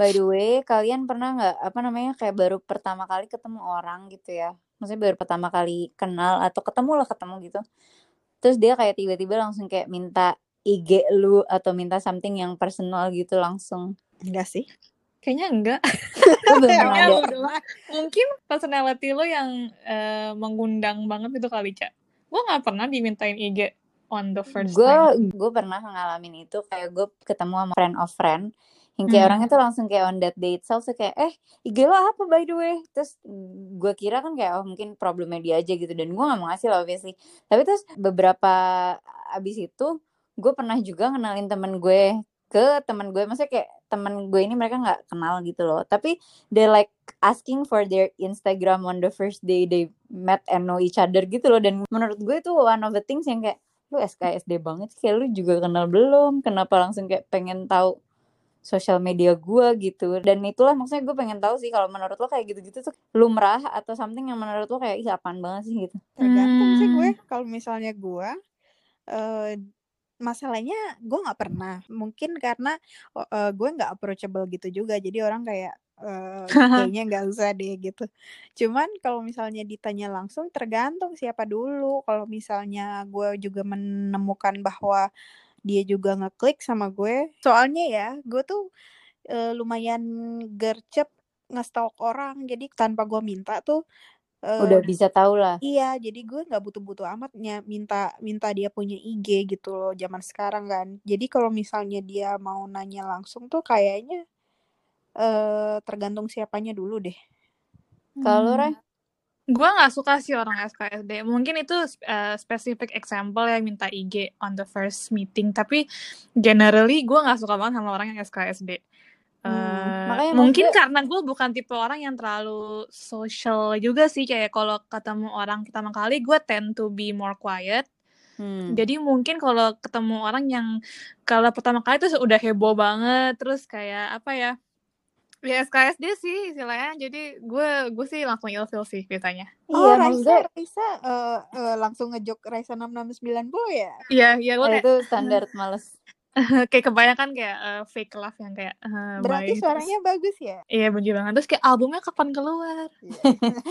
By the way, kalian pernah nggak apa namanya kayak baru pertama kali ketemu orang gitu ya? Maksudnya baru pertama kali kenal atau ketemu lah ketemu gitu. Terus dia kayak tiba-tiba langsung kayak minta IG lu atau minta something yang personal gitu langsung. Enggak sih. Kayaknya enggak. Kayaknya. Mungkin personality lo yang eh, mengundang banget itu kali, Cak. Gue nggak pernah dimintain IG on the first Gue time. gue pernah ngalamin itu kayak gue ketemu sama friend of friend yang kayak Hmm. orangnya tuh langsung kayak on that day itself tuh kayak eh IG lo apa by the way? Terus gue kira kan kayak oh mungkin problemnya dia aja gitu. Dan gue gak mau ngasih lah obviously. Tapi terus beberapa abis itu gue pernah juga ngenalin temen gue ke temen gue. Maksudnya kayak temen gue ini mereka nggak kenal gitu loh. Tapi they like asking for their Instagram on the first day they met and know each other gitu loh. Dan menurut gue itu one of the things yang kayak lu SKSD banget sih, kayak lu juga kenal belum? Kenapa langsung kayak pengen tahu sosial media gua gitu dan itulah maksudnya gue pengen tahu sih kalau menurut lo kayak gitu-gitu tuh lumrah atau something yang menurut lo kayak ih apaan banget sih gitu Tergantung sih gue. Hmm. Kalau misalnya gue, eh masalahnya gue nggak pernah. Mungkin karena oh, eh, gue nggak approachable gitu juga. Jadi orang kayak eh, kayaknya nggak usah deh gitu. Cuman kalau misalnya ditanya langsung, tergantung siapa dulu. Kalau misalnya gue juga menemukan bahwa dia juga ngeklik sama gue. Soalnya ya, gue tuh eh, lumayan gercep ngestalk orang. Jadi tanpa gue minta tuh eh, udah bisa tahu lah Iya, jadi gue nggak butuh-butuh amatnya minta minta dia punya IG gitu loh zaman sekarang kan. Jadi kalau misalnya dia mau nanya langsung tuh kayaknya eh tergantung siapanya dulu deh. kalau Hmm. Gue nggak suka sih orang SKSD. Mungkin itu uh, specific example yang minta IG on the first meeting. Tapi generally gue nggak suka banget sama orang yang SKSD. Hmm, Eh, makanya mungkin maksudnya- karena gue bukan tipe orang yang terlalu social juga sih. Kayak kalau ketemu orang pertama kali gue tend to be more quiet. hmm. Jadi mungkin kalau ketemu orang yang kalau pertama kali tuh udah heboh banget, terus kayak apa ya? Ya SKSD sih istilahnya. Jadi gue gue sih langsung ilfil sih biasanya. Oh, iya Raisa, maksudnya Raisa eh, eh, langsung ngejok Raisa 6690 ya? Iya, iya gue eh, kayak itu standar males kayak kebanyakan kayak eh, fake love yang kayak eh, Berarti baik. Terus- suaranya bagus ya? Iya bener banget. Terus kayak albumnya kapan keluar?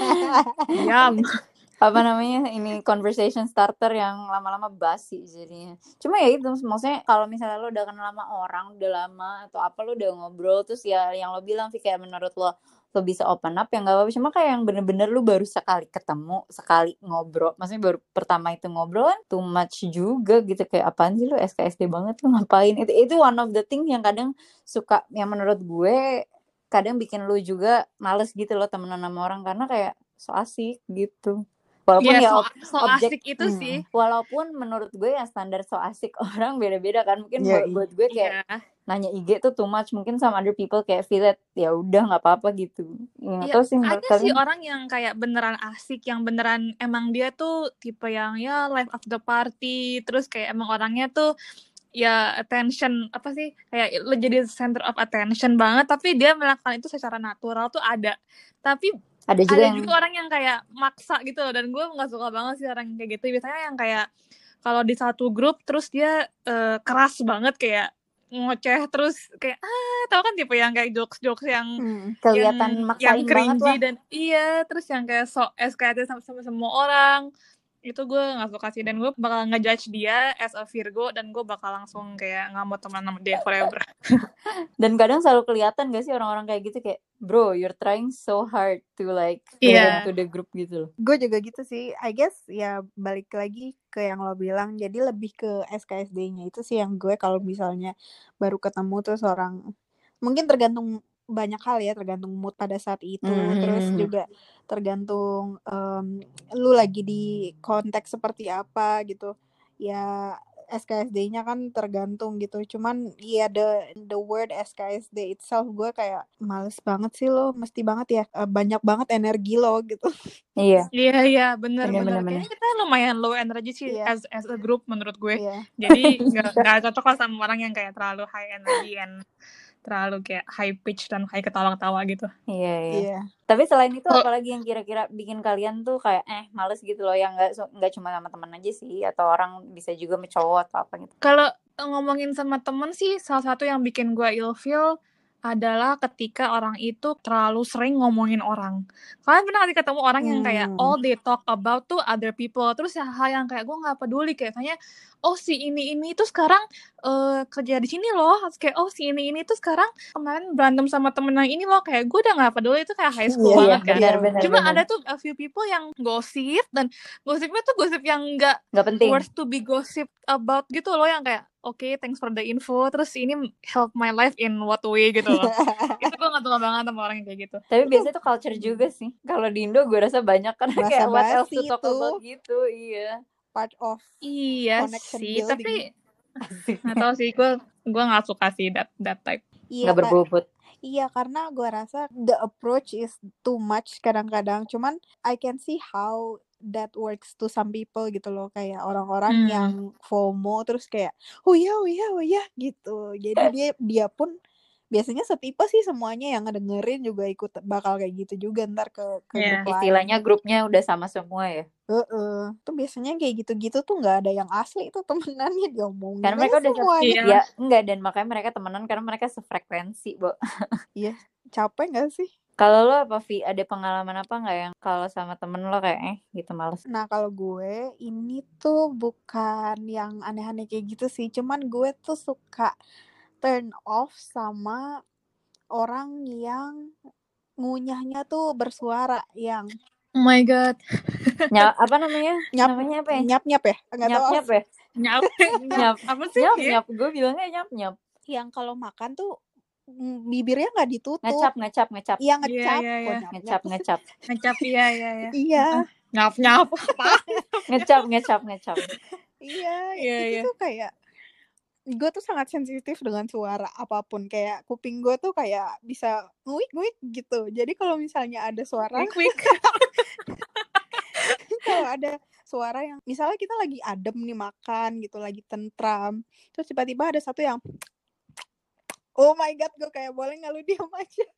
Yam. apa namanya ini conversation starter yang lama-lama basi jadinya. Cuma ya itu maksudnya kalau misalnya lo udah kenal sama orang udah lama atau apa lo udah ngobrol terus ya yang lo bilang sih kayak menurut lo lo bisa open up ya nggak apa-apa. Cuma kayak yang bener-bener lo baru sekali ketemu sekali ngobrol maksudnya baru pertama itu ngobrol kan too much juga gitu. Kayak apaan sih lo SKSD banget lo ngapain? Itu itu one of the things yang kadang suka yang menurut gue kadang bikin lu juga males gitu loh temenan sama orang karena kayak so asik gitu walaupun Iya, ya so, so objek- asik itu Hmm. sih. walaupun menurut gue ya standar so asik orang beda-beda kan mungkin Iya, buat, buat gue kayak Iya. nanya IG tuh too much mungkin sama other people kayak feel it ya udah nggak apa-apa gitu ya, Iya, terus sih menurut ada sih kalian orang yang kayak beneran asik, yang beneran emang dia tuh tipe yang ya life of the party, terus kayak emang orangnya tuh ya attention apa sih kayak lo jadi center of attention banget, tapi dia melakukan itu secara natural tuh ada. Tapi ada juga ada yang juga orang yang kayak maksa gitu loh dan gue nggak suka banget sih orang yang kayak gitu biasanya yang kayak kalau di satu grup terus dia eh, keras banget kayak ngoceh terus kayak ah tau kan tipe yang kayak jokes jokes yang Hmm. kelihatan yang, yang cringy dan iya terus yang kayak so SKT sama, sama semua orang itu gue nggak suka sih dan gue bakal ngejudge dia as a Virgo dan gue bakal langsung kayak nggak mau temenan sama dia forever dan kadang selalu kelihatan gak sih orang-orang kayak gitu kayak bro you're trying so hard to like Iya. fit into the group gitu loh Gue juga gitu sih. I guess ya balik lagi ke yang lo bilang. Jadi lebih ke SKSD-nya itu sih yang gue kalau misalnya baru ketemu tuh seorang mungkin tergantung banyak hal ya, tergantung mood pada saat itu. Terus Mhm. juga tergantung em, lu lagi di konteks seperti apa gitu. Ya SKSD-nya kan tergantung gitu. Cuman ya the the word SKSD itself gue kayak males banget sih lo, mesti banget ya. eh, banyak banget energi lo gitu. iya iya iya bener Bener, bener bener, kayaknya kita lumayan low energy sih Iya. as as a group menurut gue Iya. jadi nggak nggak cocok lah sama orang yang kayak terlalu high energy and terlalu kayak high pitch dan high ketawa-ketawa gitu iya iya Iya. Tapi selain itu Kalau- apalagi yang kira-kira bikin kalian tuh kayak eh males gitu loh yang nggak nggak cuma sama teman aja sih atau orang bisa juga sama cowok atau apa gitu. Kalau ngomongin sama temen sih, salah satu yang bikin gue ilfeel adalah ketika orang itu terlalu sering ngomongin orang. Kalian pernah ketemu orang yang kayak Hmm. all they talk about tuh other people, terus ya hal yang kayak gue nggak peduli kayak misalnya oh si ini ini tuh sekarang eh, kerja di sini loh, Terus kayak oh si ini ini tuh sekarang kemarin berantem sama temen yang ini loh, kayak gue udah nggak peduli itu kayak high school Iya, banget kan. benar benar Cuma benar. ada tuh a few people yang gosip dan gosipnya tuh gosip yang nggak nggak penting. worth to be gossip about gitu loh yang kayak oke thanks for the info terus ini help my life in what way gitu loh itu gue gak suka banget sama orang yang kayak gitu Tapi biasanya itu culture juga sih. Kalau di Indo gue rasa banyak Bahasa kayak what else to talk itu. about gitu. Iya. part of iya Connection sih building. tapi nggak tahu sih gue gue nggak suka sih that that type iya Nggak berbobot. Iya karena gue rasa the approach is too much kadang-kadang cuman I can see how that works to some people gitu loh kayak orang-orang Hmm. yang FOMO terus kayak oh ya oh ya oh ya gitu jadi dia dia pun biasanya setipe sih semuanya yang ngedengerin juga ikut bakal kayak gitu juga ntar ke ke Iya. grup lain. Istilahnya grupnya udah sama semua ya. Heeh. Tuh biasanya kayak gitu-gitu tuh nggak ada yang asli tuh temenannya diomongin Karena mereka udah semuanya. Iya. ya enggak dan makanya mereka temenan karena mereka sefrekuensi, Bo. Capek gak sih? Kalau lo apa Vi? Ada pengalaman apa nggak yang kalau sama temen lo kayak eh gitu males? Nah kalau gue ini tuh bukan yang aneh-aneh kayak gitu sih, cuman gue tuh suka turn off sama orang yang ngunyahnya tuh bersuara yang oh my god Nya, apa namanya? nyap Namanya apa ya? nyap nyap ya nggak Nyap tahu nyap ya? nyap Nyap. apa sih Nyap ya? nyap. Gue bilangnya nyap nyap. yang kalau makan tuh bibirnya nggak ditutup. Ngecap ngecap ngecap. iya Iya, ngecap. iya, kok iya. nyap Ngecap ngecap. ngecap. Iya iya iya. Iya. Nyap apa? Ngecap ngecap ngecap. iya Iya, itu iya. tuh kayak gue tuh sangat sensitif dengan suara apa pun. Kayak kuping gue tuh kayak bisa nguik nguik gitu. Jadi kalau misalnya ada suara kalau ada suara yang misalnya kita lagi adem nih makan gitu lagi tentram terus tiba-tiba ada satu yang oh my god gue kayak boleh nggak lu diam aja?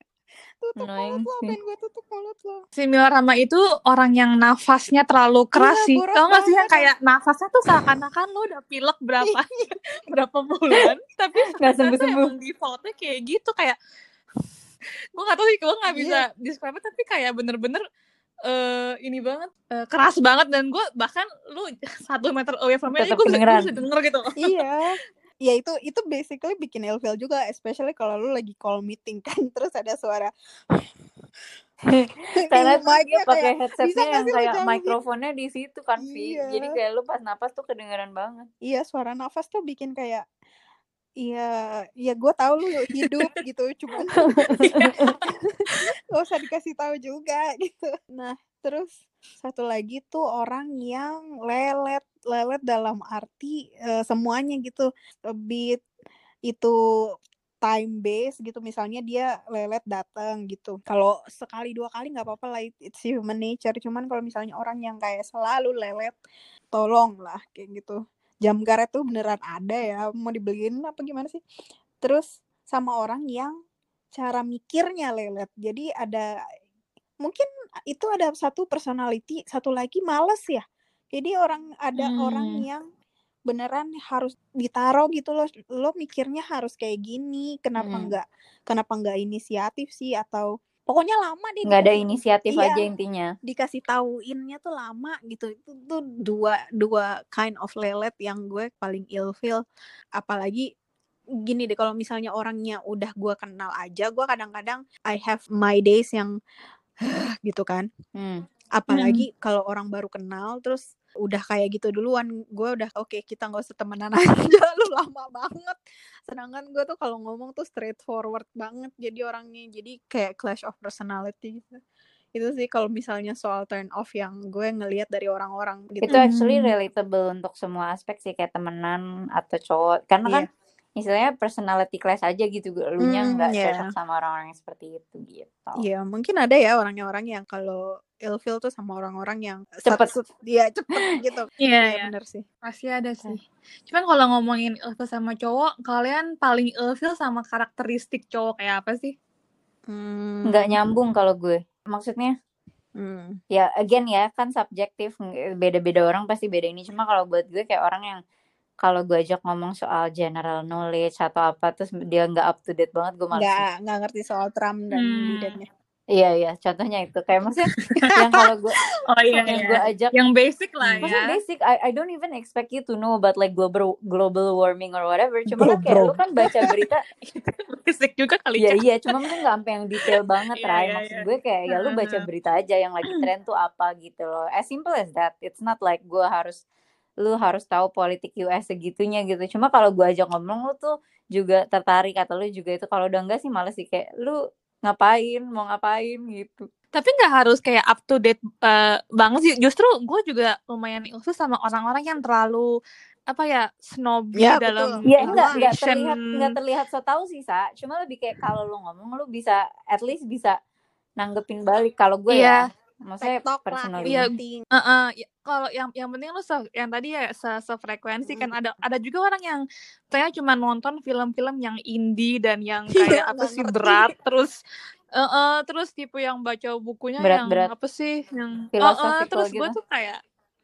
Tutup mulut lo pengen gue tutup mulut lo similar sama itu orang yang nafasnya terlalu keras Iya, sih tau gak sih yang kayak nafasnya tuh seakan-akan lo udah pilek berapa berapa bulan tapi Nggak sembuh-sembuh. emang defaultnya kayak gitu kayak gue gak tau sih gue gak bisa Iya. describe tapi kayak bener-bener eh ini banget eh, keras banget dan gue bahkan lu satu meter away from me gue bisa denger gitu. Iya ya itu itu basically bikin ilfeel juga especially kalau lu lagi call meeting kan terus ada suara Karena tuh dia pakai kayak, headsetnya "Bisa nggak yang kayak jauhin?" mikrofonnya di situ kan Vi. Iya. Jadi kayak lu pas napas tuh kedengeran banget. iya suara nafas tuh bikin kayak Iya, ya gue tahu lu hidup gitu, cuman gak usah dikasih tahu juga gitu. Nah, terus satu lagi tuh orang yang lelet, lelet dalam arti eh, semuanya gitu, beat itu time base gitu, misalnya dia lelet datang gitu. Kalau sekali dua kali nggak apa-apa lah, it- it's human nature. Cuman kalau misalnya orang yang kayak selalu lelet, tolong lah kayak gitu jam karet tuh beneran ada ya mau dibeliin apa gimana sih terus sama orang yang cara mikirnya lelet jadi ada mungkin itu ada satu personality satu lagi males ya jadi orang ada orang Hmm. yang beneran harus ditaruh gitu loh lo mikirnya harus kayak gini kenapa Hmm. enggak kenapa enggak inisiatif sih atau pokoknya lama deh Nggak ada inisiatif Iya. aja intinya. dikasih tauinnya tuh lama gitu itu tuh dua dua kind of lelet yang gue paling ilfeel apalagi gini deh kalau misalnya orangnya udah gue kenal aja gue kadang-kadang I have my days yang gitu kan Hmm. apalagi kalau orang baru kenal terus udah kayak gitu duluan gue udah oke kita nggak usah temenan aja lu lama banget sedangkan gue tuh kalau ngomong tuh straightforward banget jadi orangnya jadi kayak clash of personality gitu itu sih kalau misalnya soal turn off yang gue ngelihat dari orang-orang gitu Itu actually Hmm. relatable untuk semua aspek sih kayak temenan atau cowok. Karena kan Istilahnya personality class aja gitu. Lu nya Hmm, nggak iya. cocok sama orang-orang yang seperti itu gitu. Iya, mungkin ada ya orang-orang yang kalau ilfeel tuh sama orang-orang yang Cepet. sat- Iya, cepet gitu. Iya, Iya, iya. bener sih. Pasti ada sih. Cuman kalau ngomongin ilfil sama cowok, kalian paling ilfil sama karakteristik cowok kayak apa sih? Hmm. Nggak nyambung kalau gue. Maksudnya Hmm. ya again ya kan subjektif beda-beda orang pasti beda ini cuma kalau buat gue kayak orang yang kalau gue ajak ngomong soal general knowledge atau apa terus dia nggak up to date banget gue males sih. nggak nggak ngerti soal Trump dan Hmm. Bidennya Iya iya, contohnya itu kayak maksudnya yang kalau gue Oh iya, yang iya. gue ajak Yang basic lah ya. Maksudnya basic, I, I don't even expect you to know about like global global warming or whatever. Cuma kan kayak lu kan baca berita, basic juga kali ya ya. iya. Cuma mungkin nggak sampai yang detail banget, Iya, Rai. iya, Maksud iya. gue kayak ya lu baca berita aja yang lagi tren tuh apa gitu loh. As simple as that. It's not like gue harus lu harus tahu politik US segitunya gitu. Cuma kalau gue ajak ngomong lu tuh juga tertarik atau lu juga itu kalau udah enggak sih males sih kayak lu ngapain mau ngapain gitu. Tapi nggak harus kayak up to date eh, banget sih. Justru gue juga lumayan ilfil sama orang-orang yang terlalu apa ya snobby Ya, dalam betul. Ya enggak enggak terlihat enggak terlihat so tau sih sa. Cuma lebih kayak kalau lu ngomong lu bisa at least bisa nanggepin balik kalau gue Iya. ya. Maksudnya TikTok lah personally. Iya. yang penting Heeh, ya, kalau yang yang penting lu se, yang tadi ya se sefrekuensi kan ada ada juga orang yang saya cuma nonton film-film yang indie dan yang Iya, kayak apa sih berat terus eh eh, terus tipe yang baca bukunya yang Berat-berat. apa sih yang eh, Philosophical terus gue gitu. tuh kayak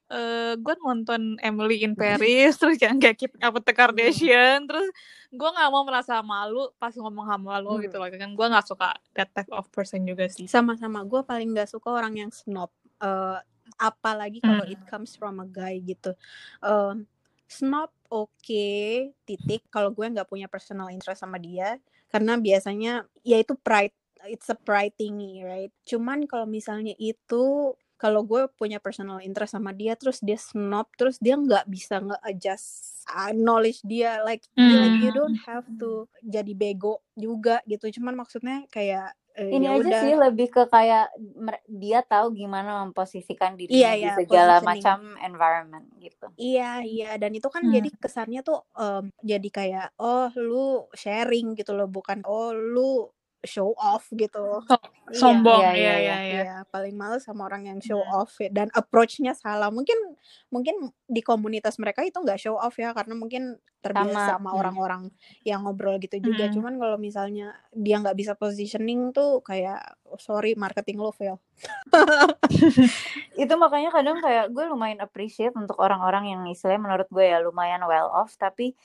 eh gue nonton Emily in Paris terus yang kayak Keep Up with the Kardashian terus gue nggak mau merasa malu pas ngomong sama lo Hmm. gitu loh kan gue nggak suka that type of person juga sih. Sama-sama gue paling nggak suka orang yang snob Eh, apalagi kalau Hmm. it comes from a guy gitu. Em, snob oke titik kalau gue nggak punya personal interest sama dia karena biasanya ya itu pride it's a pride thingy right? Cuman kalau misalnya itu kalau gue punya personal interest sama dia terus dia snob terus dia nggak bisa nge-adjust uh, knowledge dia like like you don't have to jadi bego juga gitu cuman maksudnya kayak eh, Ini ya aja udah sih lebih ke kayak dia tahu gimana memposisikan Iya, dirinya di iya, segala macam environment gitu. Iya, iya, dan itu kan Hmm. jadi kesannya tuh em, jadi kayak oh lu sharing gitu loh, bukan oh lu show off gitu. So- Iya, sombong Iya, ya iya, ya iya. ya iya, paling males sama orang yang show Hmm. off ya. dan approach-nya salah. Mungkin mungkin di komunitas mereka itu nggak show off ya karena mungkin terbiasa Sama, hmm. orang-orang yang ngobrol gitu juga. Hmm. Cuman kalau misalnya dia nggak bisa positioning tuh kayak oh, sorry marketing lo fail. Itu makanya kadang kayak gue lumayan appreciate untuk orang-orang yang istilahnya menurut gue ya lumayan well off tapi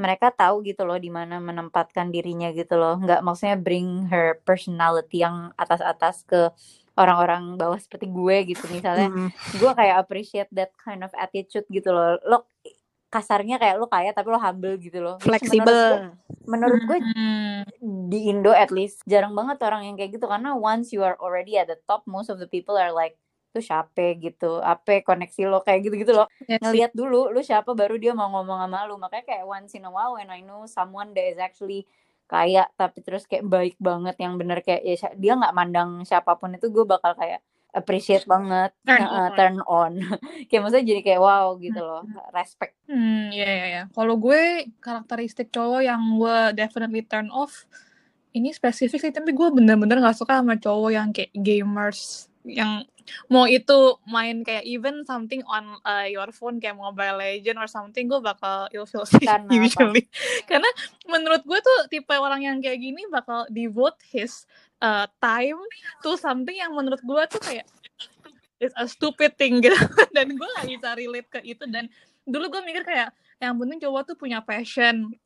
mereka tahu gitu loh di mana menempatkan dirinya gitu loh. Nggak maksudnya bring her personality yang atas-atas ke orang-orang bawah seperti gue gitu misalnya. Mm-mm. gue kayak appreciate that kind of attitude gitu loh lo kasarnya kayak lo kaya tapi lo humble gitu loh Which menurut gue, Fleksibel. menurut gue Hmm. di Indo at least jarang banget orang yang kayak gitu karena once you are already at the top most of the people are like tuh siapa gitu? Apa koneksi lo? Kayak gitu gitu loh. Ya sih. ngelihat dulu lu siapa? Baru dia mau ngomong sama lu. Makanya kayak once in a while when I know someone that is actually kaya tapi terus kayak baik banget yang bener kayak ya dia nggak mandang siapa pun itu gue bakal kayak appreciate banget. Turn on. turn on. Kayak maksudnya jadi kayak wow gitu loh. Respect. Hmm, iya iya iya. Kalau gue karakteristik cowok yang gue definitely turn off ini spesifik sih, tapi gue bener-bener gak suka sama cowok yang kayak gamers yang mau itu main kayak even something on uh, your phone kayak Mobile Legend or something gue bakal ilfeel sih Karena apa? usually karena menurut gue tuh tipe orang yang kayak gini bakal devote his uh, time to something yang menurut gue tuh kayak it's a stupid thing gitu. Dan gue gak bisa relate ke itu. Dan dulu gue mikir kayak yang penting cowok tuh punya passion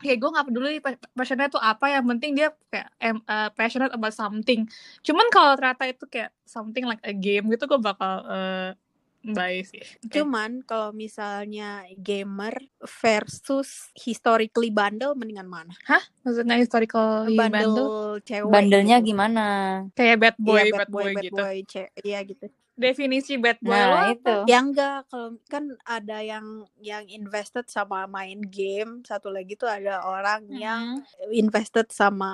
kayak gue nggak peduli pa- passionnya tuh apa yang penting dia kayak uh, passionate about something cuman kalau ternyata itu kayak something like a game gitu gue bakal uh, bye sih Oke. Cuman kalau misalnya gamer versus historically bandel mendingan mana? maksudnya historical Bandel bandel cewek. bandelnya gitu. gimana kayak bad boy Iya, bad, boy, bad gitu boy, iya gitu. Definisi bad boy nah lo apa? itu Ya enggak, kalau kan ada yang yang invested sama main game, satu lagi tuh ada orang yang Mhm. invested sama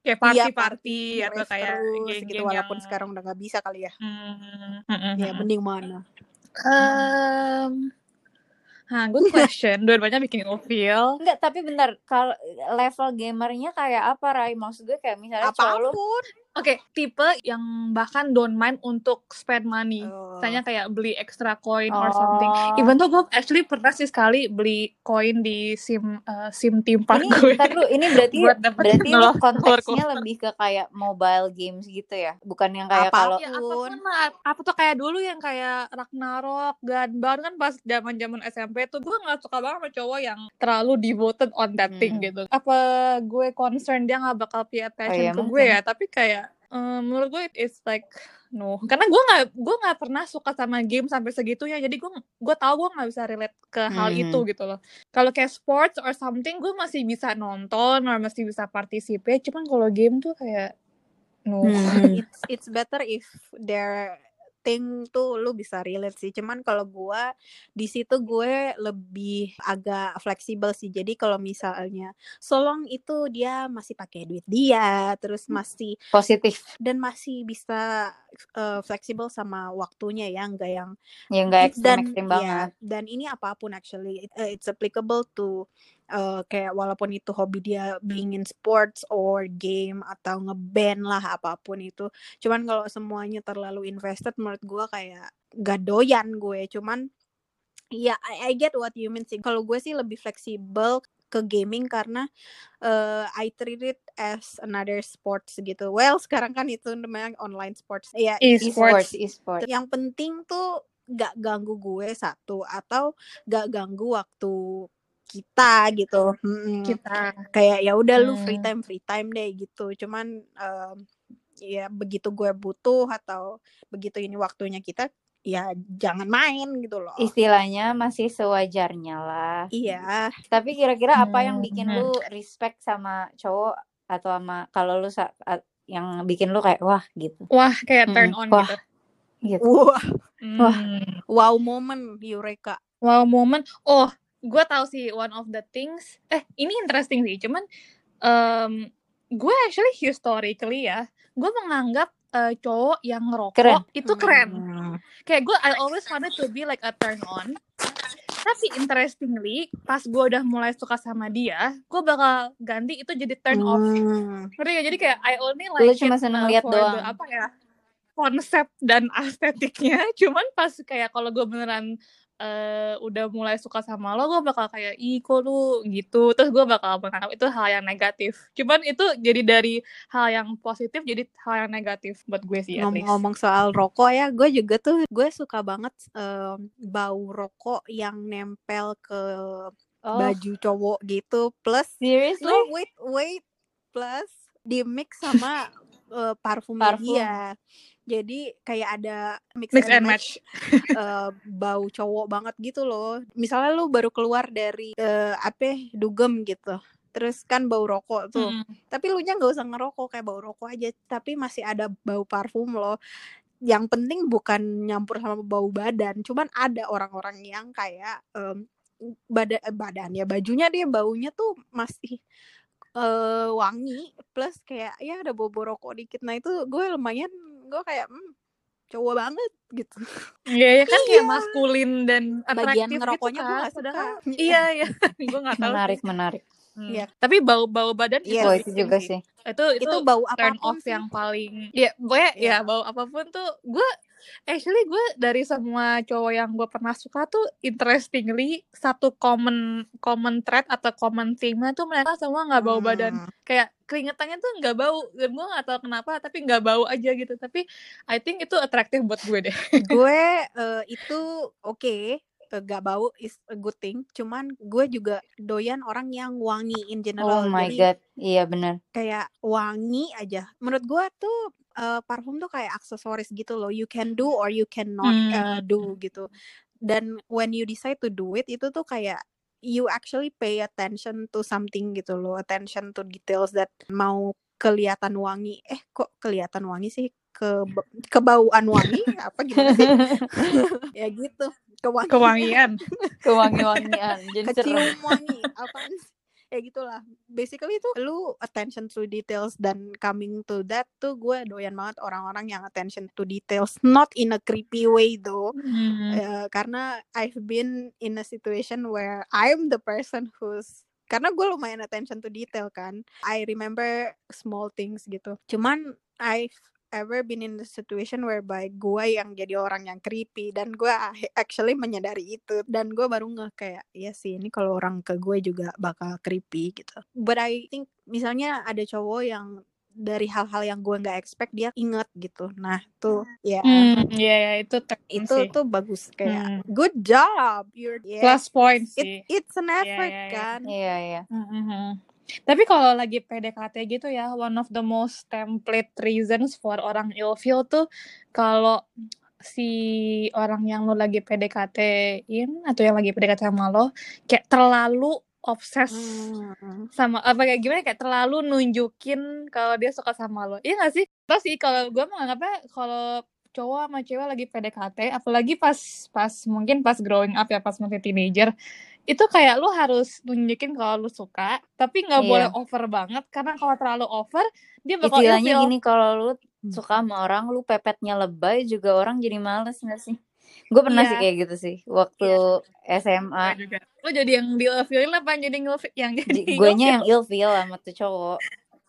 kayak iya, party-party atau rave kayak terus geng-geng gitu walaupun yang- sekarang udah nggak bisa kali ya. Hmm, hmm, hmm, Ya hmm. mending mana? Um, Nah, good question. Dua-duanya bikin ilfeel. enggak tapi bentar kalau level gamernya kayak apa Rai maksud gue kayak misalnya cowok lu Oke, tipe yang bahkan don't mind untuk spend money. Oh. Misalnya kayak beli extra coin or something. Oh. Even tuh gue actually pernah sih sekali beli koin di sim uh, sim theme park Ini gue. bentar dulu, ini berarti berarti lu konteksnya lebih ke kayak mobile games gitu ya. Bukan yang kayak Apa? kalau Ya apa pun lah, apa tuh kayak dulu yang kayak Ragnarok, Gunbound kan pas zaman zaman SMP tuh gue nggak suka banget sama cowok yang terlalu devoted on that thing Hmm. gitu. Apa gue concern dia nggak bakal pay attention iya, ke gue mungkin. ya? Tapi kayak eh, menurut gue it's like no, karena gue nggak gue nggak pernah suka sama game sampai segitunya. Jadi gue gue tahu gue nggak bisa relate ke hal Mhm. itu gitu loh. Kalau kayak sports or something gue masih bisa nonton or masih bisa participate. Cuman kalau game tuh kayak no. Hmm. it's it's better if their thing tuh lu bisa relate sih. Cuman kalau gua di situ gue lebih agak fleksibel sih. Jadi kalau misalnya solong itu dia masih pakai duit dia, terus masih positif dan masih bisa eh, fleksibel sama waktunya ya, enggak yang ya nggak It- ekstrim dan ekstrim ya banget. dan ini apa pun actually it- uh, it's applicable to uh, kayak walaupun itu hobi dia being in sports or game atau ngeband lah apa pun itu. Cuman kalau semuanya terlalu invested menurut gue kayak gak doyan gue. Cuman ya I, I get what you mean sih. Kalau gue sih lebih fleksibel ke gaming karena uh, I treat it as another sports gitu well sekarang kan itu namanya online sports ya e-sports E-sports. e-sports yang penting tuh gak ganggu gue satu atau gak ganggu waktu kita gitu Mm-mm. Kita. kayak ya udah lu free Hmm. time free time deh gitu cuman em, ya begitu gue butuh atau begitu ini waktunya kita ya jangan main gitu loh istilahnya masih sewajarnya lah iya tapi kira-kira apa yang Hmm, bikin hmm. lu respect sama cowok atau sama kalau lu yang bikin lu kayak wah gitu Wah, kayak turn Mm-mm. on Wah. gitu. gitu wah Wah. Hmm. wow moment Eureka Wow moment. Oh, gue tahu sih one of the things. Eh, ini interesting sih. Cuman em, gue actually historically ya, gue menganggap eh, cowok yang ngerokok Keren. itu keren. Hmm. Kayak gue I always wanted to be like a turn on. Tapi interestingly, pas gue udah mulai suka sama dia, gue bakal ganti itu jadi turn off. Hmm. Ngerti gak? Jadi kayak I only lu like cuma it seneng uh, lihat for the, doang apa ya konsep dan estetiknya. Cuman pas kayak kalau gue beneran eh, udah mulai suka sama lo, gue bakal kayak ih kok lu gitu. Terus gue bakal menganggap itu hal yang negatif. Cuman itu jadi dari hal yang positif jadi hal yang negatif buat gue sih ngomong-ngomong soal rokok ya gue juga tuh gue suka banget em, bau rokok yang nempel ke oh baju cowok gitu plus seriously no wait wait plus di mix sama eh, parfumnya Parfum. dia jadi kayak ada mix, Mix and and match, eh, bau cowok banget gitu loh. Misalnya lu baru keluar dari eh, apa ya, dugem gitu terus kan bau rokok tuh. Hmm. tapi lu nya nggak usah ngerokok kayak bau rokok aja. Tapi masih ada bau parfum loh. Yang penting bukan nyampur sama bau badan cuman ada orang-orang yang kayak em, badan badannya bajunya dia baunya tuh masih eh wangi plus kayak ya ada bau rokok dikit. Nah itu gue lumayan gue kayak hmm, cowok banget gitu Iya, ya kan Iya. kayak maskulin dan bagian atraktif ngerokoknya gitu gue gak suka iya, iya. gue gak tahu menarik sih. menarik Hmm. Iya. Tapi bau-bau badan Iya oh itu itu juga sih. sih Itu itu, itu bau turn off sih yang paling ya gue Iya. ya bau apa pun tuh gue actually gue dari semua cowok yang gue pernah suka tuh interestingly satu common common thread atau common theme tuh mereka semua nggak bau badan. Hmm. kayak keringetannya tuh nggak bau dan gue nggak tahu kenapa tapi nggak bau aja gitu. Tapi I think itu atraktif buat gue deh. Gue eh, itu oke eh, gak bau is a good thing. Cuman gue juga doyan orang yang wangi in oh general my jadi god. Iya benar kayak wangi aja. Menurut gue tuh eh, parfum tuh kayak aksesoris gitu loh. You can do or you cannot Hmm. do gitu. Dan when you decide to do it itu tuh kayak you actually pay attention to something gitu loh. Attention to details that mau kelihatan wangi. Eh kok kelihatan wangi sih? Ke kebauan wangi? Apa gimana sih? Ya gitu. Kewangian. Kewangian. Kewangi-wangian. Jadi serem kecium wangi. Apaan sih? Ya gitulah. Basically itu lu attention to details dan coming to that tuh gue doyan banget orang-orang yang attention to details. Not in a creepy way though. Hmm. Eh, karena I've been in a situation where I'm the person who's karena gue lumayan attention to detail kan. I remember small things gitu. Cuman I've ever been in the situation whereby gue yang jadi orang yang creepy dan gue actually menyadari itu dan gue baru nge kayak ya sih ini kalau orang ke gue juga bakal creepy gitu but I think misalnya ada cowok yang dari hal-hal yang gue nggak expect dia inget gitu nah tuh ya Hmm, ya ya itu teknis itu sih. tuh bagus kayak Hmm. good job you're yeah. Plus point It, sih. it's an Iya, effort iya, iya. kan Iya, iya. Mhm. Tapi kalau lagi PDKT gitu ya, one of the most template reasons for orang ilfeel tuh kalau si orang yang lo lagi PDKT-in atau yang lagi PDKT sama lo kayak terlalu obses Hmm. sama apa kayak gimana kayak terlalu nunjukin kalau dia suka sama lo. Iya gak sih? Terus sih kalau gue menganggapnya kalau cowok sama cewek lagi PDKT, apalagi pas pas mungkin pas growing up ya pas masih teenager, itu kayak lu harus nunjukin kalau lu suka, tapi nggak Iya. boleh over banget karena kalau terlalu over dia bakal Istilahnya ilfeel. gini kalau lu Hmm. suka sama orang, lu pepetnya lebay juga orang jadi males gak sih? Gue pernah sih Iya. kayak gitu sih waktu SMA. Gue juga. Lu jadi yang di ilfeelin apa jadi ngilfeel? Yang jadi Guenya ngilfeel? yang ilfeel sama tuh cowok.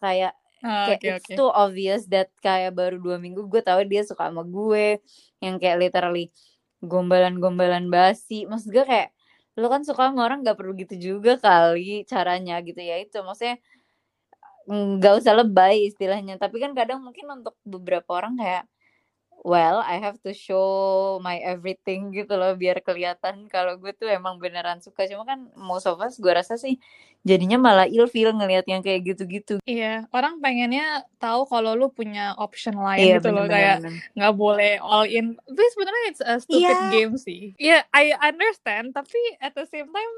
Kayak Oh, kayak Oke it's oke. too obvious that kayak baru dua minggu gue tahu dia suka sama gue yang kayak literally gombalan-gombalan basi maksud gue kayak lu kan suka sama orang gak perlu gitu juga kali caranya gitu ya itu maksudnya nggak usah lebay istilahnya. Tapi kan kadang mungkin untuk beberapa orang kayak well I have to show my everything gitu loh biar kelihatan kalau gue tuh emang beneran suka cuma kan most of us gue rasa sih jadinya malah ilfeel ngelihat yang kayak gitu-gitu Iya, orang pengennya tahu kalau lu punya option lain Iya gitu loh, kayak nggak boleh all in. Tapi sebenarnya it's a stupid Iya. game sih. Iya, I understand, tapi at the same time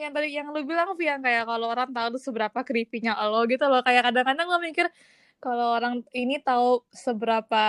yang tadi yang lu bilang Vi yang kayak kalau orang tahu seberapa creepy-nya lo gitu loh. Kayak kadang-kadang gue mikir kalau orang ini tahu seberapa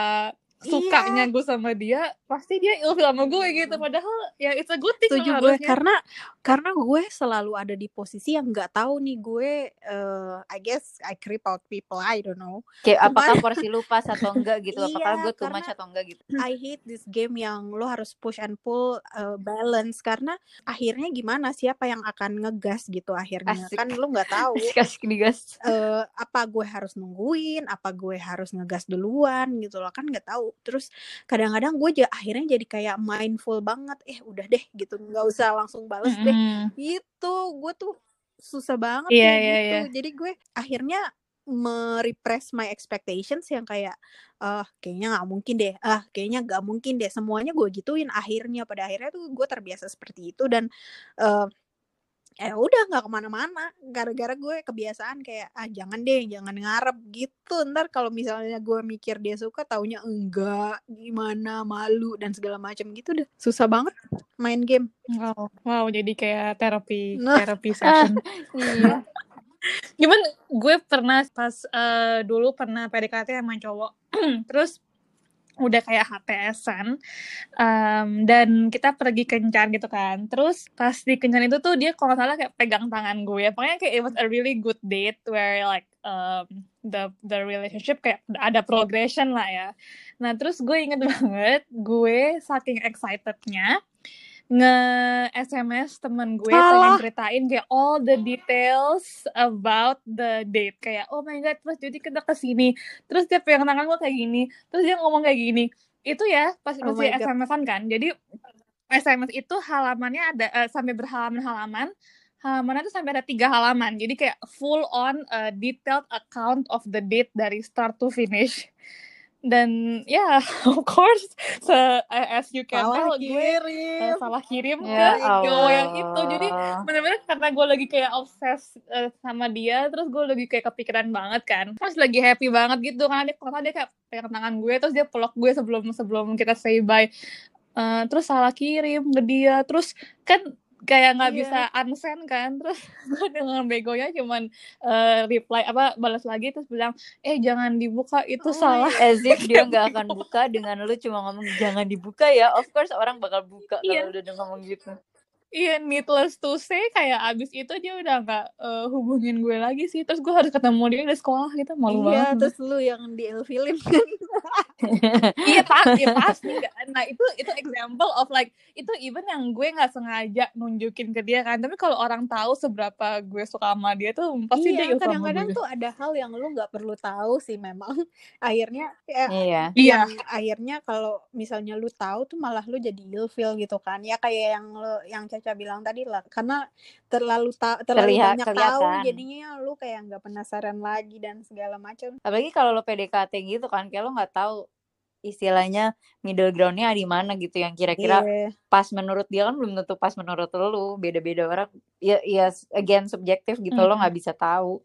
sukanya gue sama dia, pasti dia ilfil sama gue gitu. Padahal ya it's a good thing setuju gue harusnya. karena karena gue selalu ada di posisi yang nggak tahu nih gue eh, I guess I creep out people I don't know. Kayak Cuman- apakah porsi lu pas atau enggak gitu? Apakah Iya, gue too much atau enggak gitu? I hate this game yang lo harus push and pull uh, balance. Karena akhirnya gimana? Siapa yang akan ngegas gitu akhirnya? Asik. kan lo nggak tahu. Kasih digas. Eh, apa gue harus nungguin? Apa gue harus ngegas duluan gitu loh? Kan nggak tahu terus kadang-kadang gue akhirnya jadi kayak mindful banget eh udah deh gitu. Nggak usah langsung bales deh. Mm-mm. gitu. Gue tuh susah banget Iya, kayak iya, gitu. iya. jadi gue akhirnya merepress my expectations yang kayak ah kayaknya nggak mungkin deh. Ah kayaknya nggak mungkin deh. Semuanya gue gituin akhirnya. Pada akhirnya tuh gue terbiasa seperti itu dan eh eh udah nggak ke mana-mana. Gara-gara gue kebiasaan kayak ah jangan deh jangan ngarep gitu. Ntar kalau misalnya gue mikir dia suka taunya enggak gimana malu dan segala macam gitu deh susah banget main game. Wow, wow, jadi kayak terapi, Nah. terapi session. iya. Cuman gue pernah pas eh, dulu pernah PDKT sama cowok, terus udah kayak HTS-an, em, dan kita pergi kencan gitu kan. Terus pas di kencan itu tuh dia kalau nggak salah kayak pegang tangan gue. Pokoknya kayak it was a really good date where like um, the the relationship kayak ada progression lah ya. Nah terus gue inget banget gue saking excitednya nge SMS temen gue pengen Alah. ceritain kayak all the details about the date. Kayak oh my god terus jadi kita ke sini terus dia pegang tangan gue kayak gini. Terus dia ngomong kayak gini. Itu ya pas Oh masih. SMS-an kan. Jadi SMS itu halamannya ada eh, sampai berhalaman-halaman. Halamannya tuh sampai ada tiga halaman. Jadi kayak full on uh, detailed account of the date dari start to finish dan ya of course se as you can tell gue eh, kirim salah kirim ya ke cowok yang itu. Jadi bener-bener karena gue lagi kayak obses eh, sama dia terus gue lagi kayak kepikiran banget kan. Terus lagi happy banget gitu karena dia karena dia kayak pegang tangan gue terus dia peluk gue sebelum sebelum kita say bye. Eh, terus salah kirim ke dia. Terus kan kayak nggak Iya. bisa unsend kan terus gue dengan begonya cuman eh, reply apa balas lagi terus bilang eh jangan dibuka itu Oh salah as if dia nggak akan buka dengan lu cuma ngomong jangan dibuka ya of course orang bakal buka Iya. kalau udah ngomong gitu Iya, needless to say, kayak abis itu dia udah nggak eh, hubungin gue lagi sih. Terus gue harus ketemu dia di sekolah gitu, malu iya banget. terus lu yang di ilfilin kan iya pak ya pasti nah itu itu example of like itu even yang gue nggak sengaja nunjukin ke dia kan tapi kalau orang tahu seberapa gue suka sama dia tuh pasti dia iya sama kadang-kadang tuh ada hal yang lu nggak perlu tahu sih memang. Akhirnya ya, Iya. iya. akhirnya kalau misalnya lu tahu tuh malah lu jadi ilfil gitu kan. Ya kayak yang lu yang Caca bilang tadi lah karena terlalu ta terlalu Terlihat banyak tahu kelihatan. jadinya lu kayak nggak penasaran lagi dan segala macam Apalagi kalau lo PDKT gitu kan, kayak lo nggak tahu istilahnya middle groundnya di mana gitu yang kira-kira iya pas menurut dia kan belum tentu pas menurut lo beda-beda orang ya ya again subjektif gitu lo Mm-mm. nggak bisa tahu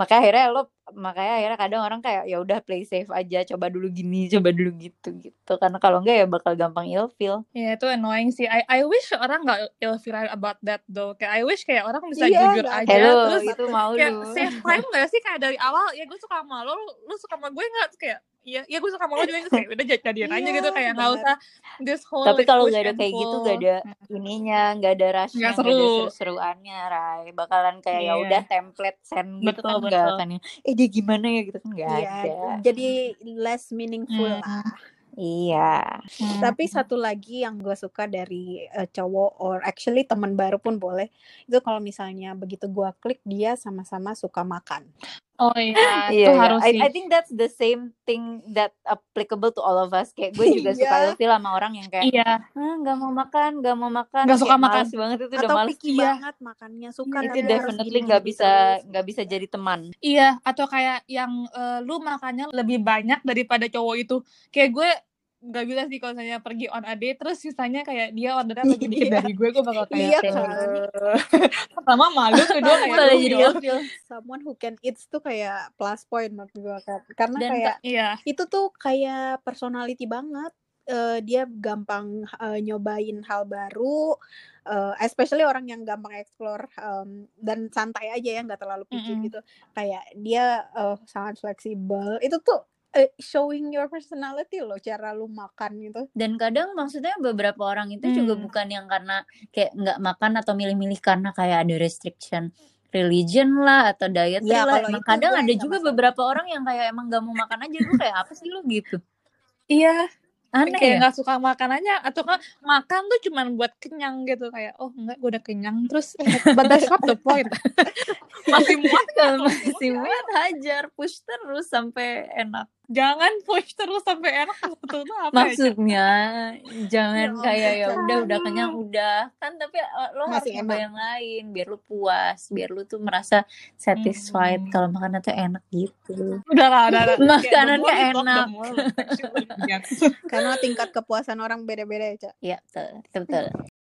makanya akhirnya lo makanya akhirnya kadang orang kayak ya udah play safe aja coba dulu gini coba dulu gitu gitu karena kalau enggak ya bakal gampang ilfeel Ya itu annoying sih. I I wish orang nggak ilfeel about that though. Kayak I wish kayak orang bisa Iya, jujur aja. hello Terus itu mau kayak lu save time gak sih kayak dari awal ya gue suka sama lo, lu, lu suka sama gue nggak? Kayak iya ya gue suka sama lo juga terus kayak udah jadi- jadian aja Iya, gitu kayak nggak usah this whole tapi like, kalau nggak ada kayak gitu pull. nggak ada ininya nggak ada rushnya Nggak nggak ada seru. seru-seruannya Rai bakalan kayak ya Iya. udah template send gitu Betul kan betul. akan yang eh dia gimana ya gitu kan nggak Iya, ada jadi less meaningful Hmm. lah. iya Hmm. Tapi satu lagi yang gue suka dari eh, cowok or actually teman baru pun boleh itu kalau misalnya begitu gue klik dia sama-sama suka makan. Oh iya, Iya, itu iya. harus I, sih. I think that's the same thing that applicable to all of us. Kayak gue juga suka Iya. ilfil sama orang yang kayak, Iya, ah nggak mau makan, nggak mau makan, Nggak suka makan. males banget itu udah Atau males. picky Iya. banget makannya suka Iya, Itu definitely nggak gini bisa nggak bisa jadi teman. iya. Atau kayak yang eh, lu makannya lebih banyak daripada cowok itu. Kayak gue nggak bisa sih kalau misalnya pergi on a date terus sisanya kayak dia ordernya lebih dikit Iya. dari gue gue bakal kayak Iya Kayak, kan. Pertama malu kedua kayak Malah "Duh, jadi ya Allah." ilfil. Someone who can eat tuh kayak plus point menurut gue kan. Karena Dan kayak iya itu tuh kayak personality banget. Eh, dia gampang eh, nyobain hal baru, eh, especially orang yang gampang explore em, dan santai aja ya nggak terlalu picky Mm-mm. gitu. Kayak dia eh, sangat fleksibel. Itu tuh eh, showing your personality loh cara lu makan gitu. Dan kadang maksudnya beberapa orang itu juga Hmm. bukan yang karena kayak nggak makan atau milih-milih karena kayak ada restriction religion lah atau dietary Ya lah. kalau Emang kadang ada juga masalah. beberapa orang yang kayak emang nggak mau makan aja. Gue kayak apa sih lu gitu? iya Aneh kayak ya? nggak suka makan aja atau kan makan tuh cuman buat kenyang gitu kayak oh enggak gue udah kenyang terus but that's not the point masih muat kalau masih muat hajar push terus sampai enak. Jangan push terus sampai enak betul tuh apa ya? Maksudnya jangan Ya kayak ya udah udah kenyang udah kan tapi uh, lo harus Masih nyoba enak. yang lain biar lu puas biar lu tuh merasa satisfied Hmm. kalau makanan tuh enak gitu. udah lah udah lah Makanannya enak. Karena tingkat kepuasan orang beda-beda ya, Cak. Iya betul betul. betul.